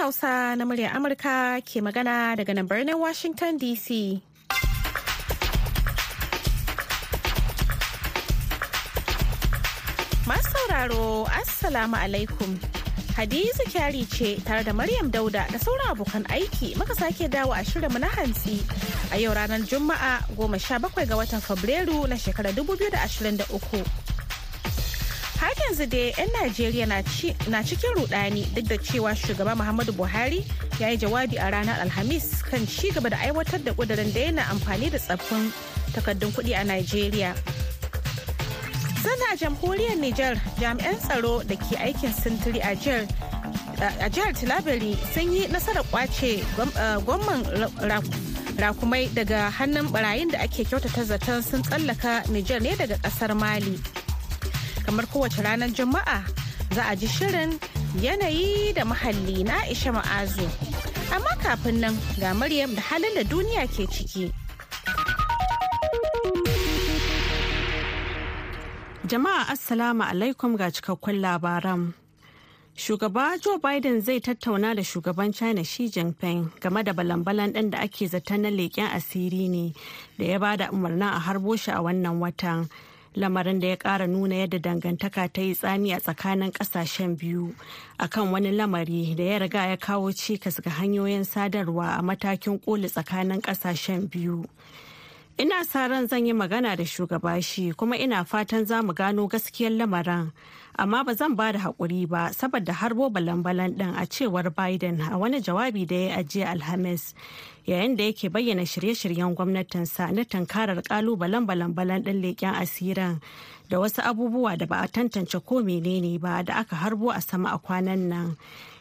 Hausa na muryar Amurka ke magana daga nan birnin Washington DC. Masu sauraro, Assalamu alaikum. Hadiza kyari ce tare da Maryam Dauda da sauran abokan aiki muka sake dawo a shirinmu na hantsi a yau ranar Juma'a goma sha bakwai ga watan Fabrairu na shekarar 2023. Har yanzu dai 'yan najeriya na cikin rudani duk da cewa shugaba muhammadu buhari ya yi jawabi a ranar alhamis kan ci gaba da aiwatar da kudurin daina amfani da tsaffin takardun kuɗi a najeriya. Sana jamhuriyar niger jami'an tsaro da ke aikin sintiri a jihar tilabiri sun yi nasarar ƙwace gwamman rakumai daga hannun barayin da ake kyautata zaton sun tsallaka niger ne daga ƙasar mali. Kamar kowace ranar juma'a za a ji shirin yanayi da muhalli na aisha ma'azu. Amma kafin nan ga maryam da halin da duniya ke ciki. Jama'a assalamu alaikum ga cikakkun labaran. Shugaba joe biden zai tattauna da shugaban china xi jinping game da balan-balan ɗin da ake zaton na leƙen asiri ne da ya ba da umarnin a harbo shi a wannan watan. Lamarin da ya kara nuna yadda dangantaka ta yi tsami a tsakanin ƙasashen biyu. Akan wani lamari da ya riga ya kawo cikas ga hanyoyin sadarwa a matakin koli tsakanin ƙasashen biyu. Ina sa ran zan yi magana da shugaba shi kuma ina fatan za mu gano gaskiyar lamarin. Amma ba zan ba da haƙuri ba saboda harbo balan-balan ɗin a cewar biden a wani jawabi da ya ajiye alhamis yayin da yake bayyana shirye-shiryen gwamnatinsa na tankarar kalubalen balan-balan ɗin leƙen asirin da wasu abubuwa da ba a tantance ko menene ba da aka harbo a sama a kwanan nan.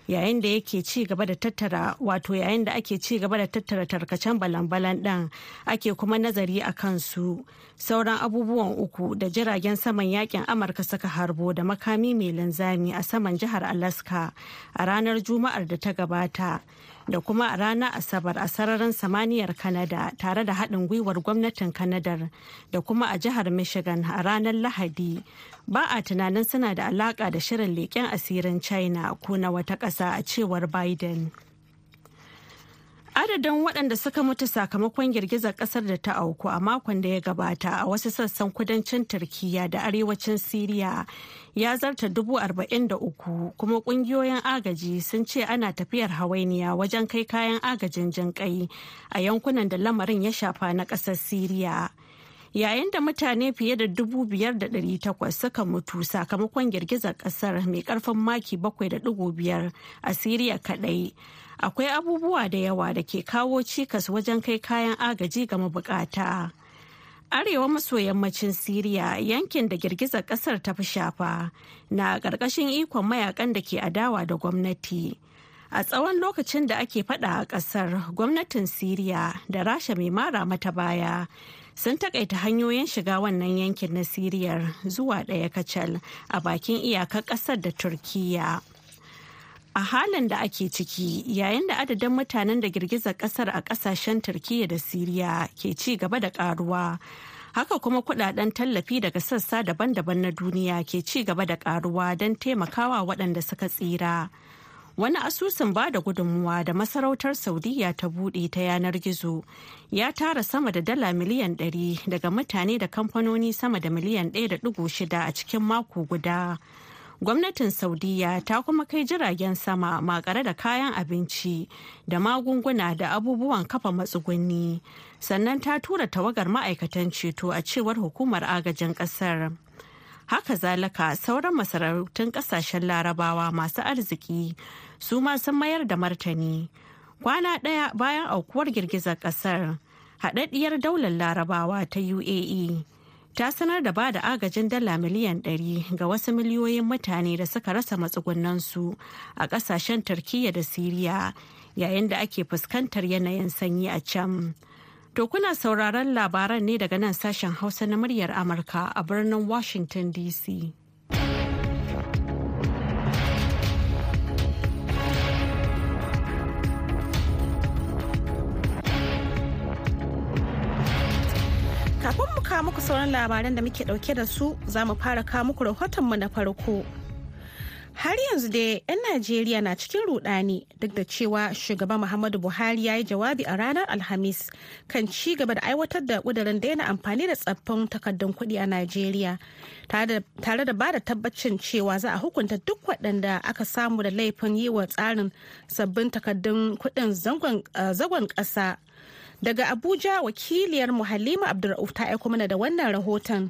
Yayin da yake ci gaba da tattara wato yayin da ake ci gaba da tattara tarkacen balan-balan ɗin ake kuma nazari a kansu. Sauran abubuwan uku da jiragen saman yaƙin amurka suka harbo da makami mai linzami a saman jihar alaska a ranar juma'ar da ta gabata. Da kuma a ranar asabar a sararin samaniyar Kanada tare da haɗin gwiwar gwamnatin kanadar da kuma a jihar michigan a ranar lahadi. Ba a tunanin suna da alaƙa da shirin leƙen asirin china ko na wata ƙasa a cewar biden. Adadin waɗanda suka mutu sakamakon girgizar ƙasar da ta auku a makon da ya gabata a wasu sassan kudancin turkiya da arewacin siriya ya zarta dubu arba'in da uku kuma ƙungiyoyin agaji sun ce ana tafiyar hawainiya wajen kai kayan agajin jinƙai a yankunan da lamarin ya shafa na ƙasar siriya. Yayin da mutane fiye da dubu biyar da ɗari takwas suka mutu sakamakon girgizar ƙasar mai ƙarfin maki bakwai da ɗigo biyar a siriya kaɗai akwai abubuwa da yawa da ke kawo cikas wajen kai kayan agaji ga mabukata. Arewa maso yammacin Siriya yankin da girgizar ƙasar ta fi shafa na ƙarƙashin ikon mayaƙan da ke adawa da gwamnati. A tsawon lokacin da ake fada a ƙasar gwamnatin Siriya da Rasha mai mara mata baya sun takaita hanyoyin shiga wannan yankin na Siriyar zuwa ɗaya kacal a bakin iyakar ƙasar da Turkiyya. A halin da ake ciki yayin da adadin mutanen da girgizar ƙasar a ƙasashen turkiyya da siriya ke ci gaba da karuwa haka kuma kuɗaɗen tallafi daga sassa daban-daban na duniya ke ci gaba da karuwa don taimakawa waɗanda suka tsira wani asusun ba da gudunmuwa da masarautar saudiya ta buɗe ta yanar gizo ya tara sama da dala miliyan 100 daga mutane da kamfanoni sama da miliyan 1.6 a cikin mako guda. Gwamnatin saudiya ta kuma kai jiragen sama makare da kayan abinci da magunguna da abubuwan kafa matsugunni. Sannan ta tura tawagar ma'aikatan ceto a cewar hukumar agajin ƙasar haka zalika sauran masarautun ƙasashen larabawa masu arziki su ma sun mayar da martani. Kwana ɗaya bayan aukuwar girgizar ƙasar haɗaɗɗiyar daular larabawa ta uae ta sanar da ba da agajin dala miliyan 100 ga wasu miliyoyin mutane da suka rasa matsugunansu a ƙasashen turkiyya da siriya yayin da ake fuskantar yanayin sanyi a can. To kuna sauraron labaran ne daga nan sashen hausa na muryar amurka a birnin washington dc Kafin mu kawo muku sauran labaran da muke ɗauke da su za mu fara kawo muku rahotonmu na farko. har yanzu dai 'yan najeriya na cikin rudani duk da cewa shugaban muhammadu buhari ya yi jawabi a ranar alhamis kan ci gaba da aiwatar da kudirin daina amfani da tsaffin takardun kuɗi a najeriya tare da ba da tabbacin cewa za a hukunta duk waɗanda aka samu da laifin yi wa tsarin sabbin takardun kuɗin zagon ƙasa daga abuja wakiliyar muhallima abdulrauf ta aiko mana da wannan rahoton.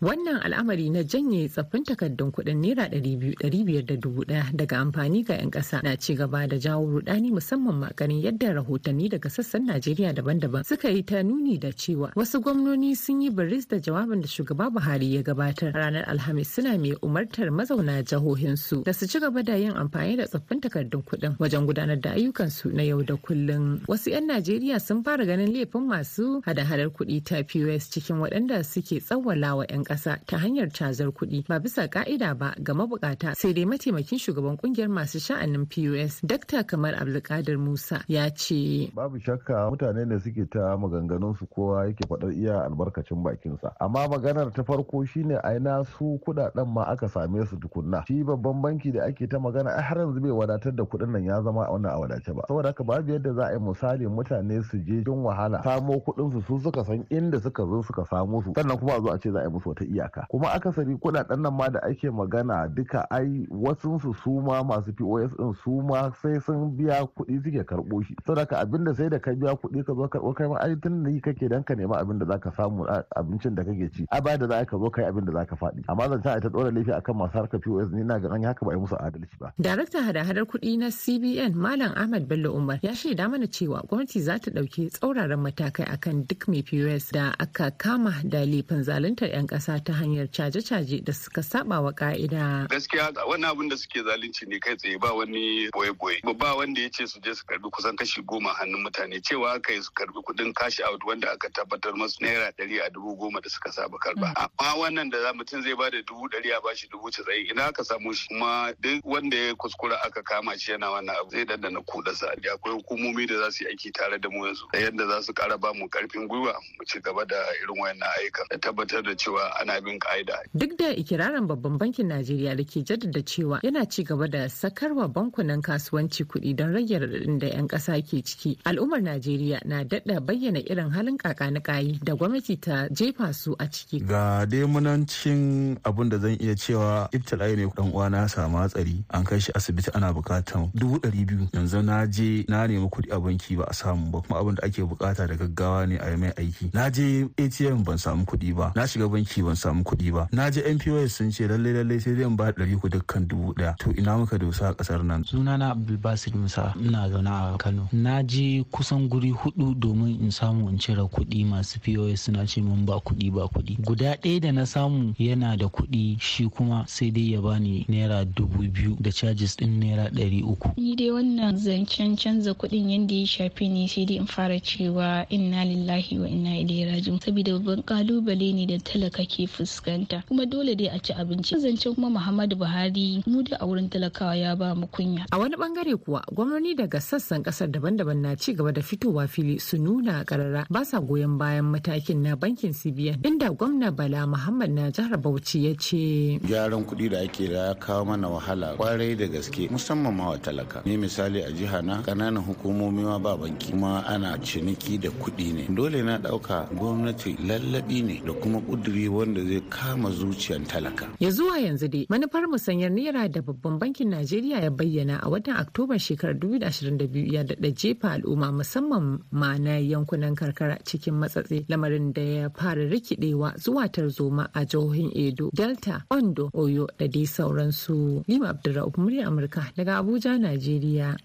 Wannan al'amari na janye tsaffin takardun kuɗin naira ɗari biyu ɗari biyar da dubu ɗaya daga amfani ga 'yan ƙasa na ci gaba da jawo rudani musamman ma ganin yadda rahotanni daga sassan Najeriya daban-daban suka yi ta nuni da cewa wasu gwamnoni sun yi baris da jawabin da shugaba Buhari ya gabatar ranar Alhamis suna mai umartar mazauna jihohinsu da su ci gaba da yin amfani da tsaffin takardun kuɗin wajen gudanar da ayyukansu na yau da kullum. Wasu 'yan Najeriya sun fara ganin laifin masu hada-hadar kuɗi ta POS cikin waɗanda suke tsawwalawa 'yan ƙasa ta hanyar cazar kuɗi ba bisa ka'ida ba ga mabukata sai dai mataimakin shugaban ƙungiyar masu sha'anin POS Dr. Kamar Abdulkadir Musa ya ce. Babu shakka mutane da suke ta maganganun su kowa yake faɗar iya albarkacin bakinsa. Amma maganar ta farko shine aina su kuɗaɗen ma aka same su tukunna. Shi babban banki da ake ta magana ai har yanzu bai wadatar da kuɗin nan ya zama wannan a wadace ba. Saboda haka babu yadda za a yi misali mutane su je jin wahala samo kuɗin su su suka san inda suka zo suka samo su sannan kuma a zo a ce za a yi musu ta iyaka. Kuma akasari kuɗaɗen nan ma da ake magana duka ai wasu su ma masu POS din su ma sai sun biya kuɗi suke karɓo shi. Saboda abin da sai da ka biya kuɗi ka zo karɓo kai ma ai tun da kake dan ka nema abin da zaka samu abincin da kake ci a baya da za ka zo kai abin da zaka faɗi. Amma zan ta ita dora laifi akan masu harkar POS ni na ga an haka ba yi musu adalci ba. Daraktan hada-hadar kuɗi na CBN Malam Ahmad Bello Umar ya shaida mana cewa gwamnati za ta ɗauki tsauraran matakai akan duk mai POS da aka kama da laifin zaluntar 'yan ƙasa. Ta hanyar caje-caje da suka saba wa ka'ida. Gaskiya wani abin da suke zalunci ne kai tsaye ba wani boye-boye. Ba wanda ya ce su je su karɓi kusan kashi goma hannun mutane cewa aka yi su karɓi kuɗin cash out wanda aka tabbatar masu naira ɗari a dubu goma da suka saba karɓa. Amma wannan da mutum zai ba da dubu ɗari a bashi dubu casa'in ina aka samu shi kuma duk wanda ya kuskura aka kama shi yana wannan abu zai dandana kuɗa sa. Akwai hukumomi da za su yi aiki tare da mu yanzu da yadda za su ƙara ba mu ƙarfin gwiwa mu ci gaba da irin wayannan ayyukan da tabbatar da cewa ana bin ka'ida. Duk da ikirarin babban bankin Najeriya da ke jaddada cewa yana ci gaba da sakarwa bankunan kasuwanci kuɗi don rage raɗaɗin da 'yan ƙasa ke ciki. Al'ummar Najeriya na daɗa bayyana irin halin kakanikayi da gwamnati ta jefa su a ciki. Ga dai munancin abin da zan iya cewa ibtila'i ne dan uwana samu hatsari an kai shi asibiti ana bukatan dubu ɗari biyu yanzu na je na nemi kuɗi a banki ba a samu ba kuma abin da ake buƙata da gaggawa ne a yi mai aiki. Na je ATM ban samu kuɗi ba na shiga banki ban samu kuɗi ba. Na je npos sun ce lallai lallai sai zai ba ɗari ku dukkan dubu ɗaya. To ina muka dosa a ƙasar nan? Sunana abdulbasir musa. Ina zaune a kano. Na je kusan guri huɗu domin in samu in cire kuɗi. Masu pos suna ce min ba kuɗi ba kuɗi. Guda ɗaya da na samu yana da kuɗi shi kuma sai dai ya bani naira dubu biyu da charges ɗin naira ɗari uku. Ni dai wannan zancen canza kuɗin yadda ya shafi ni sai dai in fara cewa inna lillahi wa inna ilaihi raji'un. Saboda babban ƙalubale ne da talaka ke fuskanta. Kuma dole dai a ci abinci. Zancen kuma muhammadu buhari mu da a wurin talakawa ya ba mu kunya. A wani ɓangare kuwa gwamnoni daga sassan ƙasar daban-daban na ci gaba da fitowa fili su nuna karara. Ba sa goyon bayan matakin na bankin cbn inda gwamna bala muhammad na jihar bauchi ya ce gyaran kuɗi da ake da ya kawo mana wahala ƙwarai da gaske musamman ma wa talaka. Ni misali a jiha na ƙananan hukumomi ma ba banki kuma ana ciniki da kuɗi ne. Dole na ɗauka gwamnati lallabi ne da kuma ƙuduri wanda zai kama zuciyar talaka. Ya zuwa yanzu dai manufar musanyar naira da babban bankin Najeriya ya bayyana a watan Oktoba shekarar 2022 ya daɗa jefa al'umma musamman ma na yankunan karkara cikin matsatsi lamarin da ya fara rikidewa zuwa tarzoma a jihohin Edo, Delta, Ondo, Oyo da dai sauransu. Lima Abdulrahman murya Amurka daga Abuja, Najeriya.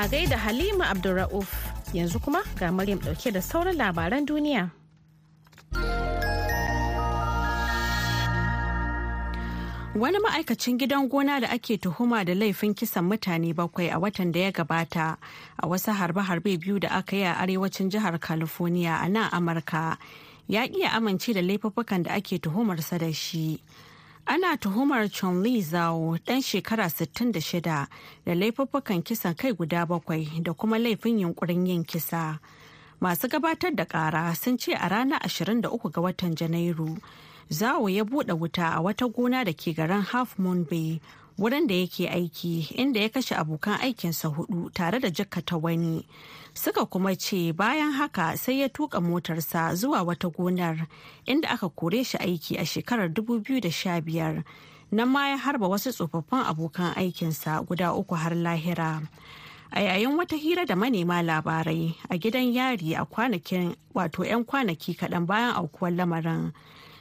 A gaida Halima Abdulra'uf yanzu kuma ga Maryam ɗauke da sauran labaran duniya. Wani ma'aikacin gidan gona da ake tuhuma da laifin kisan mutane bakwai a watan da ya gabata a wasu harbe-harbe biyu da aka yi a arewacin jihar California a nan Amurka ya iya amince da laifuffukan da ake tuhumarsa da shi. Ana tuhumar Chun Li Zhao ɗan shekara 66 da laifuffukan kisan kai guda bakwai da kuma laifin yunkurin yin kisa. masu gabatar da kara sun ce a ranar 23 ga watan janairu zawo ya buɗe wuta a wata gona da ke garin half moon bay wurin da yake aiki inda ya kashe abokan aikinsa huɗu tare da jikkata wani. Suka kuma ce bayan haka sai ya tuka motarsa zuwa wata gonar inda aka kore shi aiki a shekarar 2015 nan ma ya harba wasu tsofaffin abokan aikinsa guda uku har lahira. A yayin wata hira da manema labarai a gidan yari a kwanakin wato 'yan kwanaki kaɗan bayan aukuwar lamarin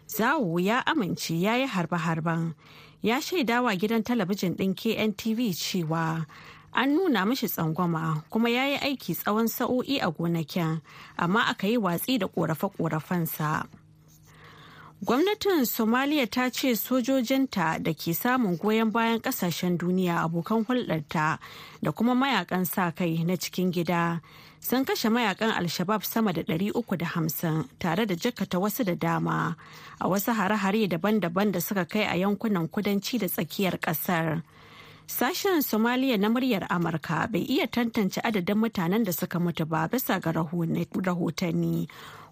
zawo ya amince ya yi harbe-harben. Ya shaidawa gidan talabijin ɗin KNTV cewa an nuna mishi tsangwama kuma ya yi aiki tsawon sa'o'i a gonakin amma aka yi watsi da ƙorafe-ƙorafensa. Gwamnatin Somaliya ta ce sojojinta da ke samun goyon bayan ƙasashen duniya abokan hulɗarta da kuma mayaƙan sa kai na cikin gida sun kashe mayaƙan alshabab sama da 350 tare da jakata wasu da dama a wasu hare-hare daban-daban da suka kai a yankunan kudanci da tsakiyar ƙasar. Sashen Somaliya na muryar Amurka bai iya tantance adadin mutanen da suka mutu ba bisa ga rahotanni.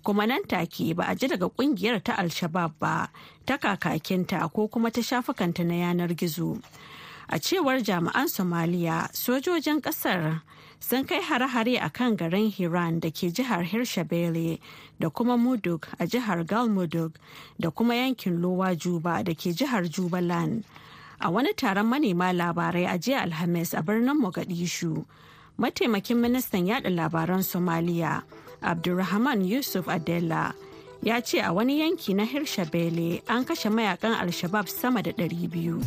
kuma nan take ba a ji daga ƙungiyar ta al-shabab ba ta kakakinta ko kuma ta shafukanta na yanar gizo a cewar jami'an somaliya sojojin ƙasar sun kai hare-hare a kan garin hiran da ke jihar hirshabele da kuma mudug a jihar galmudug da kuma yankin lowa juba da ke jihar jubaland. A wani taron manema labarai a jiya alhamis a birnin mogadishu mataimakin ministan yada labaran somaliya abdulrahman yusuf adela ya ce a wani yanki na hirshabele an kashe mayaƙan alshabab sama da 200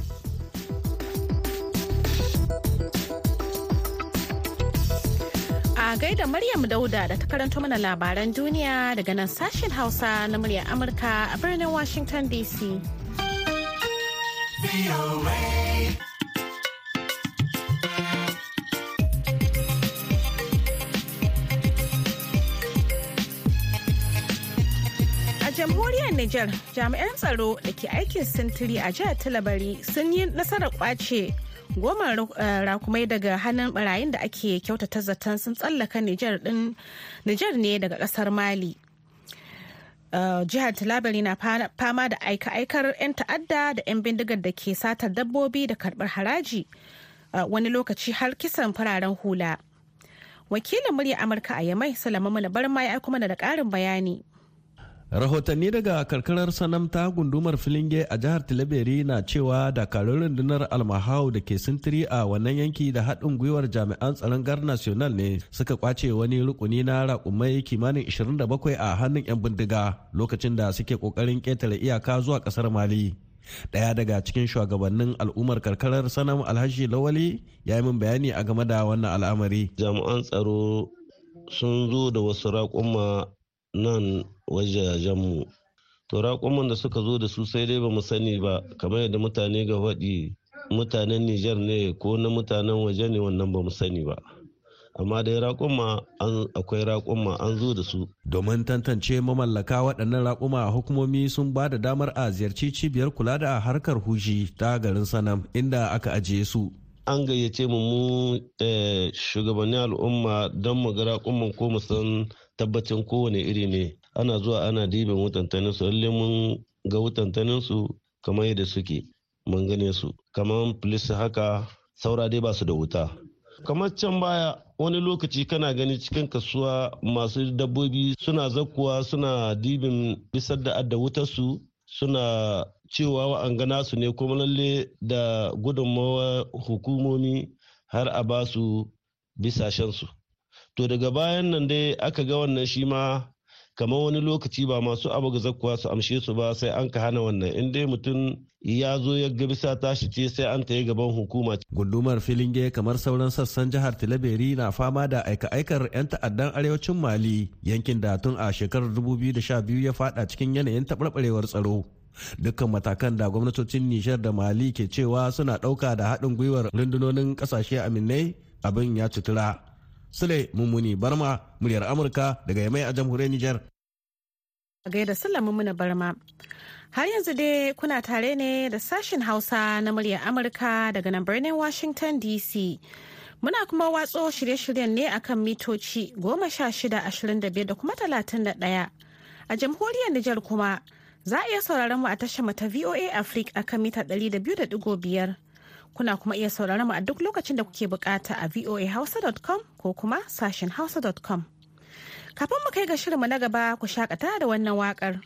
gaida maryam dauda da ta karanto mana labaran duniya daga nan sashen hausa na muryar amurka a birnin washington dc jamhuriyar Nijar jami'an tsaro da ke aikin sintiri a jihar Talabari sun yi nasarar ƙwace goma rakumai daga hannun barayin da ake kyautata zaton sun tsallaka Nijar ne daga ƙasar Mali. jihar Talabari na fama da aika-aikar 'yan ta'adda da 'yan bindigar da ke satar dabbobi da karɓar haraji wani lokaci har kisan fararen hula. Wakilin murya Amurka a Yamai Salamu Barma ya aiko mana da ƙarin bayani. Rahotanni daga karkarar sanam ta gundumar filinge a jihar tilaberi na cewa dakarun rundunar almahau da ke sintiri a wannan yanki da haɗin gwiwar jami'an tsaron gar national ne suka ƙwace wani rukuni na raƙumai kimanin 27 a hannun 'yan bindiga lokacin da suke ƙoƙarin ƙetare iyaka zuwa ƙasar mali. Ɗaya daga cikin shugabannin al'ummar karkarar sanam alhaji lawali ya yi min bayani a game da wannan al'amari. Jami'an tsaro sun zo da wasu raƙuma nan wajajenmu. To raƙuman da suka zo da su sai dai ba mu sani ba. Kamar yadda mutane ga faɗi mutanen Nijar ne ko na mutanen waje ne wannan ba mu sani ba. Amma dai raƙuma akwai raƙuma an zo da su. Domin tantance mamallaka waɗannan raƙuma hukumomi sun ba da damar a ziyarci cibiyar kula da harkar huji ta garin sanam inda aka ajiye su. An gayyace mu mu shugabannin al'umma don mu ga raƙuman ko mu san tabbacin kowane iri ne. Ana zuwa ana dibin wutantanin su lalle mun ga wutantanin su kamar yadda suke mun gane su. Kamar police haka saura dai ba su da wuta. Kamar can baya wani lokaci kana gani cikin kasuwa masu dabbobi suna zakkuwa suna dibin bisar da adda wutar su suna cewa wa'an gana su ne kuma lalle da gudunmawa hukumomi har a ba su bisashensu. To daga bayan nan dai aka ga wannan shi ma kamar wani lokaci ba masu abu ga zakkuwa su amshe su ba sai an ka hana wannan in dai mutum ya zo ya ga bisa tashi ce sai an tayi gaban hukuma. Gundumar filinge kamar sauran sassan jihar Tilaberi na fama da aika-aikar 'yan ta'addan arewacin Mali yankin da tun a shekarar 2012 ya fada cikin yanayin taɓarɓarewar tsaro. Dukkan matakan da gwamnatocin Nijar da Mali ke cewa suna ɗauka da haɗin gwiwar rundunonin ƙasashe aminai abin ya cutura. Sule Mummuni Barma, muryar Amurka daga Yamai a jamhuriyar Nijar. A gaida Sule Mummuni Barma. Har yanzu dai kuna tare ne da sashen Hausa na muryar Amurka daga nan birnin Washington DC. Muna kuma watso shirye-shiryen ne akan mitoci goma sha shida ashirin da biyar da kuma talatin da ɗaya. A jamhuriyar Nijar kuma za a iya sauraron mu a tashar mu ta VOA Africa akan mita ɗari da biyu da ɗigo biyar. Kuna kuma iya sauraron mu a duk lokacin da kuke buƙata a voahausa.com ko kuma sashen hausa.com. Kafin mu kai ga shirinmu na gaba ku shakata da wannan waƙar.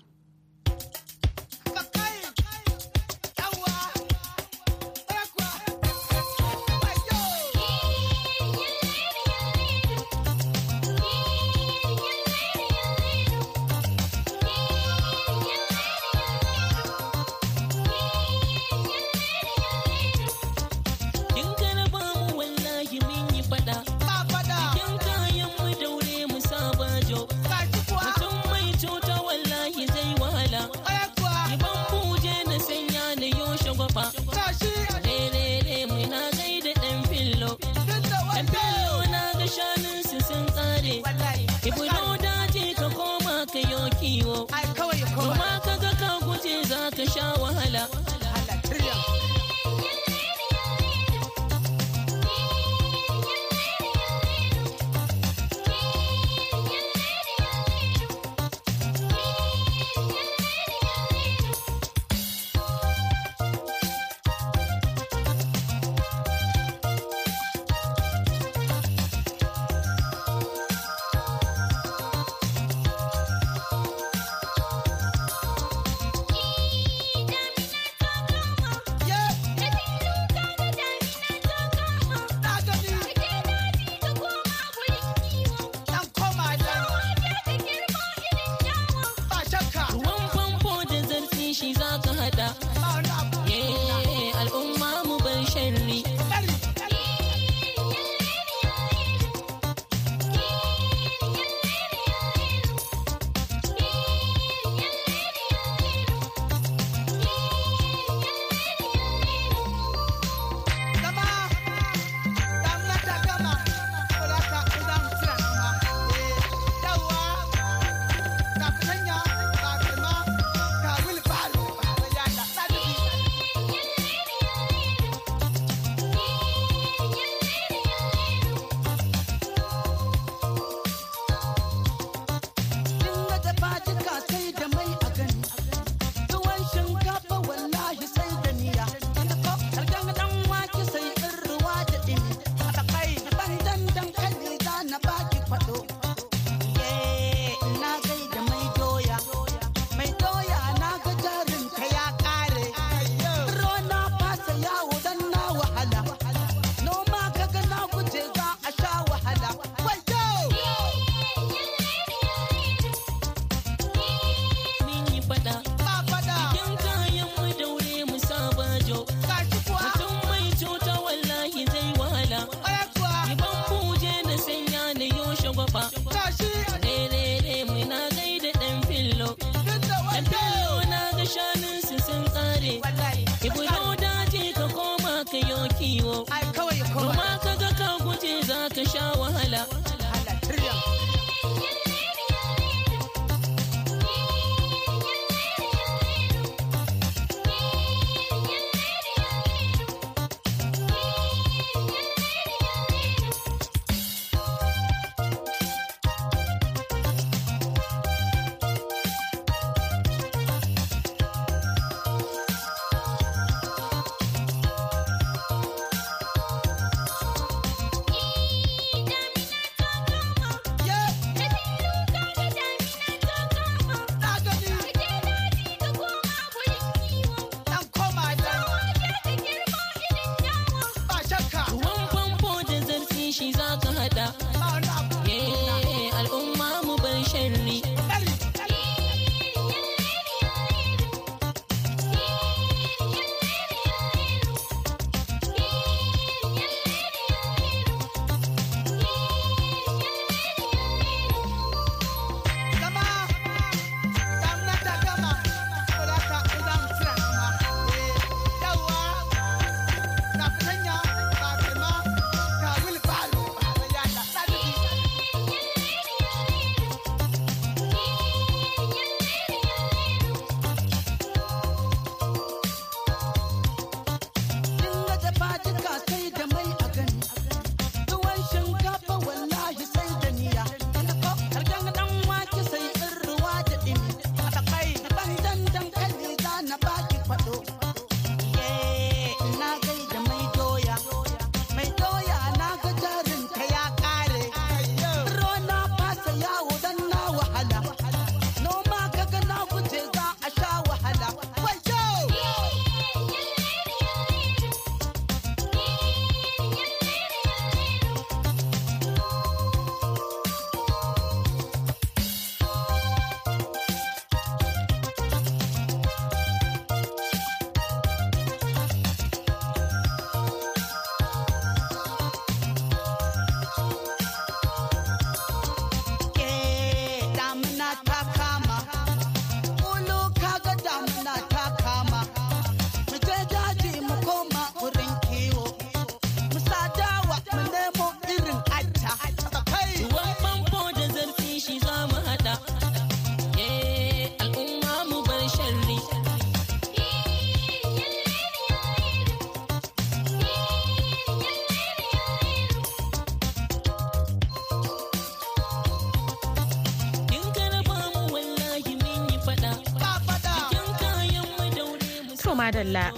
Madalla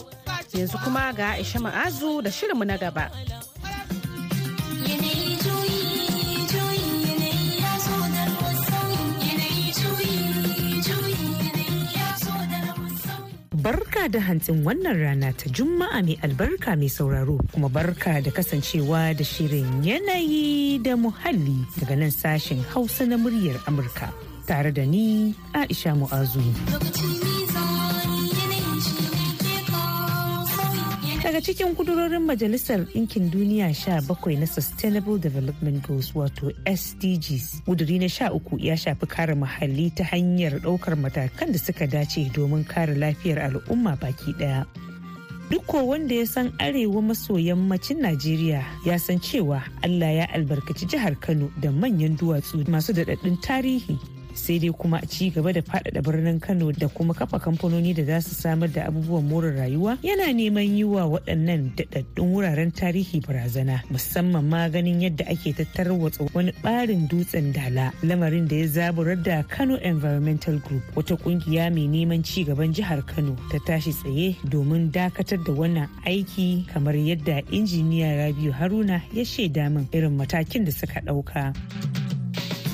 yanzu kuma ga Aisha Ma'azu da shirinmu na gaba. Barka da hantsin wannan rana ta Juma'a mai albarka mai sauraro kuma barka da kasancewa da shirin yanayi da muhalli daga nan sashen Hausa na muryar Amurka tare da ni Aisha Mu'azu. Daga cikin kudurorin majalisar ɗinkin duniya sha bakwai na sustainable development goals wato sdgs kuduri na sha uku ya shafi kare muhalli ta hanyar ɗaukar matakan da suka dace domin kare lafiyar al'umma baki ɗaya. Duk wanda ya san arewa maso yammacin najeriya ya san cewa allah ya albarkaci jihar kano da manyan duwatsu masu daɗaɗɗun tarihi. Sai dai kuma a ci gaba da faɗaɗa birnin kano da kuma kafa kamfanoni da za su samar da abubuwan more rayuwa yana neman yi wa waɗannan daɗaɗɗun wuraren tarihi barazana musamman ma ganin yadda ake tattarwatsa wani ɓarin dutsen dala lamarin da ya zaburar da kano environmental group wata ƙungiya mai neman ci gaban jihar kano ta tashi tsaye domin dakatar da wannan aiki kamar yadda injiniya rabiu haruna ya shaida min irin matakin da suka ɗauka.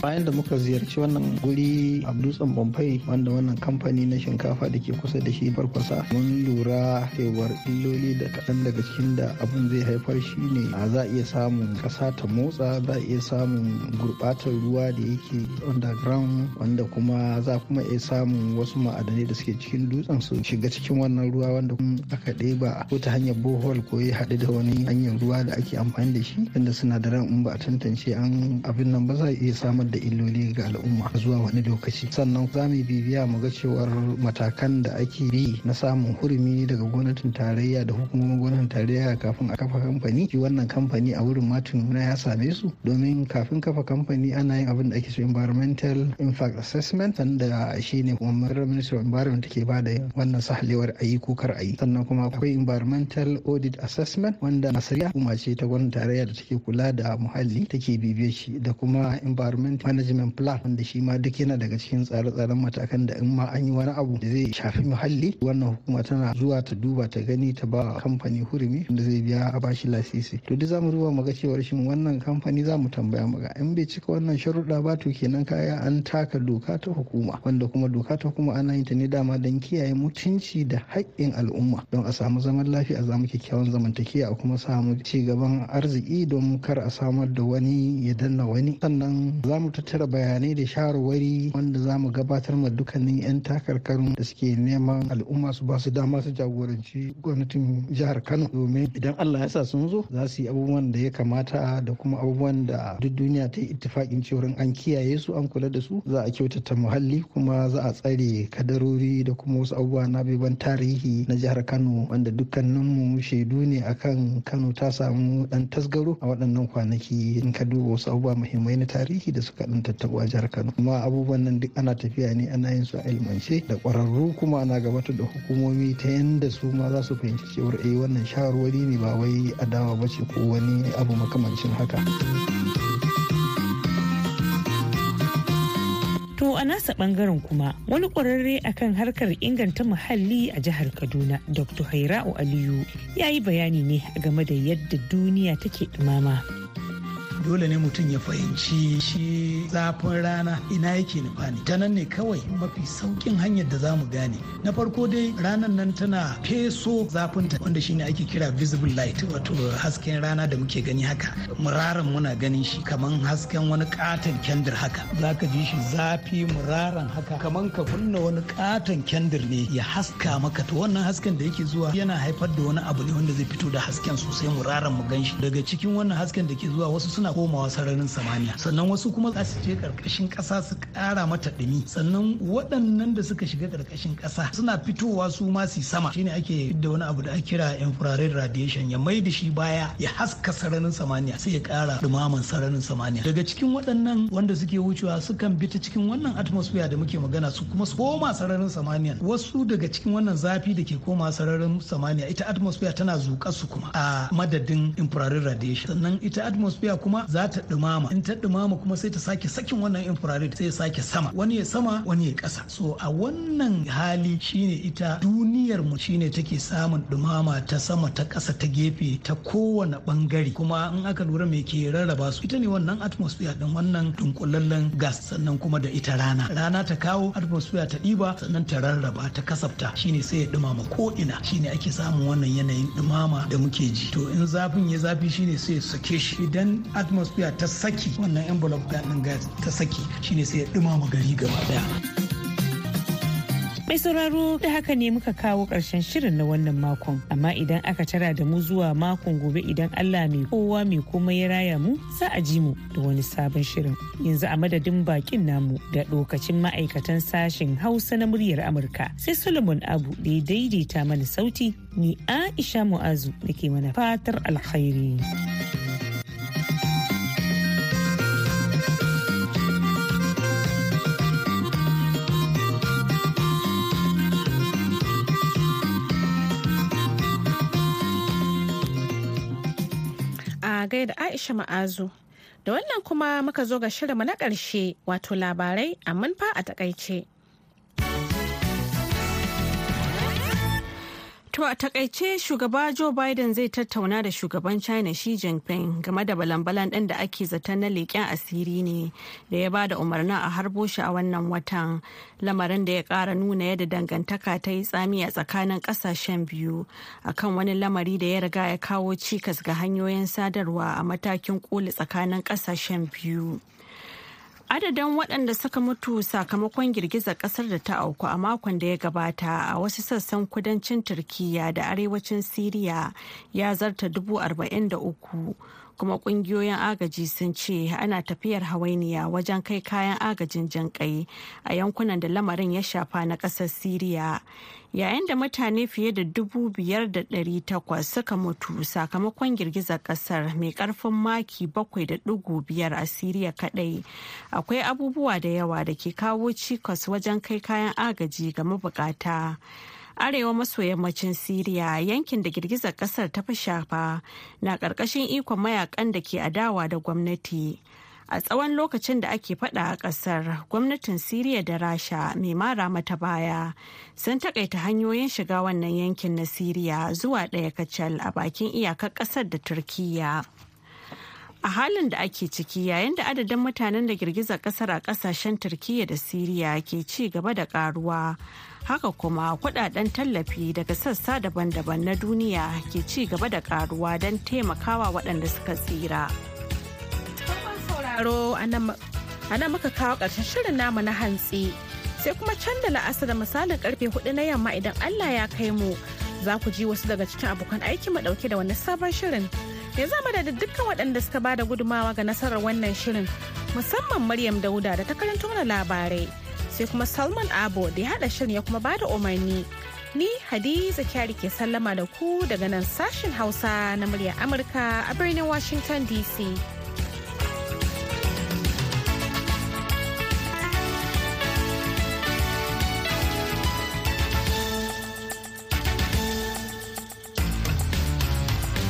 Bayan da muka ziyarci wannan guri a dutsen bombay wanda wannan kamfani na shinkafa da ke kusa da shi farkwasa mun lura cewar illoli da kaɗan daga cikin da abin zai haifar shi ne a za iya samun ƙasa ta motsa za iya samun gurɓatar ruwa da yake underground wanda kuma za kuma iya samun wasu ma'adanai da suke cikin dutsen su shiga cikin wannan ruwa wanda aka ɗeba ko ta hanyar bohol ko ya haɗu da wani hanyar ruwa da ake amfani da shi inda sinadaran in ba a tantance an abin nan ba za iya samar da illoli ga al'umma zuwa wani lokaci. Sannan za mu bibiya mu ga cewar matakan da ake bi na samun hurumi daga gwamnatin tarayya da hukumomin gwamnatin tarayya kafin a kafa kamfani. Shi wannan kamfani a wurin matin ya same su domin kafin kafa kamfani ana yin abin da ake so environmental impact assessment sanda shi ne kuma ministry of environment take ba da wannan sahalewar ayi ko kar ayi sannan kuma akwai environmental audit assessment wanda nasariya kuma ce ta gwamnatin tarayya da take kula da muhalli take bibiye shi da kuma environment management plan wanda shi ma duk yana daga cikin tsare-tsaren matakan da in ma an yi wani abu da zai shafi muhalli wannan hukuma tana zuwa ta duba ta gani ta ba kamfani hurumi wanda zai biya a bashi lasisi. To duk za mu duba mu ga cewar shin wannan kamfani za mu tambaya mu ga in bai cika wannan sharuɗa ba to kenan kaya an taka doka ta hukuma wanda kuma doka ta hukuma ana yin ta ne dama don kiyaye mutunci da haƙƙin al'umma. Don a samu zaman lafiya a samu kyakkyawan zamantakewa a kuma samu ci gaban arziki don kar a samar da wani ya danna wani. Sannan za mu tattara bayanai da shawarwari wanda za mu gabatar ma dukkanin 'yan takarkarun da suke neman al'umma su ba su dama su jagoranci gwamnatin jihar kano. Domin idan allah ya sa sun zo za su yi abubuwan da ya kamata da kuma abubuwan da duk duniya ta yi ittifakin cewar an kiyaye su an kula da su. Za a kyautata muhalli kuma za a tsare kadarori da kuma wasu abubuwa na biban tarihi na jihar kano wanda dukkaninmu shaidu ne akan kano ta samu dan tasgaro a waɗannan kwanaki. In ka duba wasu abubuwa muhimmai na tarihi da suka dan tattabu a jihar Kano kuma abubuwan nan duk ana tafiya ne ana yin su a ilmance da ƙwararru kuma ana gabatar da hukumomi ta yanda su ma za su fahimci cewar eh wannan shawarwari ne ba wai adawa ba ce ko wani abu makamancin haka. To a nasa ɓangaren kuma wani ƙwararre akan harkar inganta muhalli a jihar Kaduna Dr. Haira'u Aliyu ya yi bayani ne game da yadda duniya take ɗumama. Dole ne mutum ya fahimci shi zafin rana ina yake nufa ne. Ta nan ne kawai mafi saukin hanyar da za mu gane. Na farko dai ranar nan tana feso zafinta wanda shine ake kira visible light wato hasken rana da muke gani haka. Muraran muna ganin shi kaman hasken wani katon kendir haka. Zaka ji shi zafi muraran haka kaman ka kunna wani katon kendir ne ya haska maka. To wannan hasken da yake zuwa yana haifar da wani abu ne wanda zai fito da hasken sosai muraran mu gan shi. Daga cikin wannan hasken da ke zuwa wasu suna komawa sararin samaniya. Sannan wasu kuma za su je ƙarƙashin kasa su kara mata dumi sannan waɗannan da suka shiga ƙarƙashin kasa suna fitowa su ma su sama. Shine ake da wani abu da ake kira infrared radiation. Ya mai da shi baya ya haska sararin samaniya sai ya kara dumaman sararin samaniya. Daga cikin waɗannan wanda suke wucewa sukan bi ta cikin wannan atmosphere da muke magana su kuma su koma sararin samaniya. Wasu daga cikin wannan zafi da ke koma sararin samaniya ita atmosphere tana zuƙa su kuma a madadin infrared radiation. Sannan ita atmosphere kuma za ta dumama. In ta dumama kuma sai ta sake sakin wannan infrared sai ya sake sama. Wani ya sama wani ya kasa so a wannan hali shine ita duniyar mu shine take samun dumama ta sama ta kasa ta gefe ta kowane ɓangare kuma in aka lura me ke rarraba su ita ne wannan atmosphere din wannan dunkulallen gas sannan kuma da ita rana. Rana ta kawo atmosphere ta ɗiba sannan ta rarraba ta kasafta. Shine sai ya dumama ko ina shine ake samun wannan yanayin dumama da muke ji. To in zafin ya zafi shine sai ya sake shi. Idan atmosphere ta saki wannan envelope din gas ta saki shine sai ya dumama gari gaba ɗaya Mai sauraro da haka ne muka kawo ƙarshen shirin na wannan makon. Amma idan aka tara da mu zuwa makon gobe idan Allah mai kowa mai komai ya raya mu za a ji mu da wani sabon shirin. Yanzu a madadin bakin namu da lokacin ma'aikatan sashen Hausa na muryar Amurka. Sai Solomon Abu da ya daidaita mana sauti ni Aisha Mu'azu da ke mana fatar alkhairi. Aisha Ma'azu. Da wannan kuma muka zo ga shirinmu na ƙarshe wato labarai amma fa a taƙaice. To a taƙaice shugaba Joe Biden zai tattauna da shugaban China Xi Jinping game da balan-balan ɗin da ake zaton na leƙen asiri ne da ya ba da umarnin a harbo shi a wannan watan lamarin da ya ƙara nuna yadda dangantaka ta yi tsami a tsakanin ƙasashen biyu akan wani lamari da ya riga ya kawo cikas ga hanyoyin sadarwa a matakin tsakanin ƙasashen biyu. Adadin waɗanda suka mutu sakamakon girgizar ƙasar da ta auku a makon da ya gabata a wasu sassan kudancin turkiya da arewacin siriya ya zarta dubu arba'in da uku. Kuma ƙungiyoyin agaji sun ce ana tafiyar hawainiya wajen kai kayan agajin jinƙai a yankunan da lamarin ya shafa na ƙasar siriya. Yayin da mutane fiye da dubu biyar da ɗari takwas suka mutu sakamakon girgizar ƙasar mai ƙarfin maki bakwai da ɗigo biyar a siriya kaɗai. Akwai abubuwa da yawa da ke kawo cikas wajen kai kayan agaji ga mabukata. Arewa maso yammacin siriya yankin da girgizar ƙasar ta fi shafa na ƙarƙashin ikon mayaƙan da ke adawa da gwamnati. A tsawon lokacin da ake fada a ƙasar gwamnatin siriya da rasha mai mara mata baya sun takaita hanyoyin shiga wannan yankin na siriya zuwa ɗaya kacal a bakin iyakar ƙasar da turkiya a halin da ake ciki yayin da adadin mutanen da girgizar ƙasar a ƙasashen turkiya da siriya ke ci gaba da karuwa haka kuma kuɗaɗen tallafi daga sassa daban-daban na duniya ke ci gaba da karuwa don taimakawa waɗanda suka tsira. a nan muka kawo ƙarshen shirin namu na hantsi sai kuma can da la'asar da misalin ƙarfe huɗu na yamma idan Allah ya kai mu za ku ji wasu daga cikin abokan aiki mu ɗauke da wani sabon shirin ya zama da dukkan waɗanda suka ba da gudumawa ga nasarar wannan shirin musamman Maryam Dauda da ta karanto mana labarai sai kuma Salman Abo da ya haɗa shirin ya kuma ba da umarni ni Hadiza Kyari ke sallama da ku daga nan sashen Hausa na muryar Amurka a birnin Washington DC.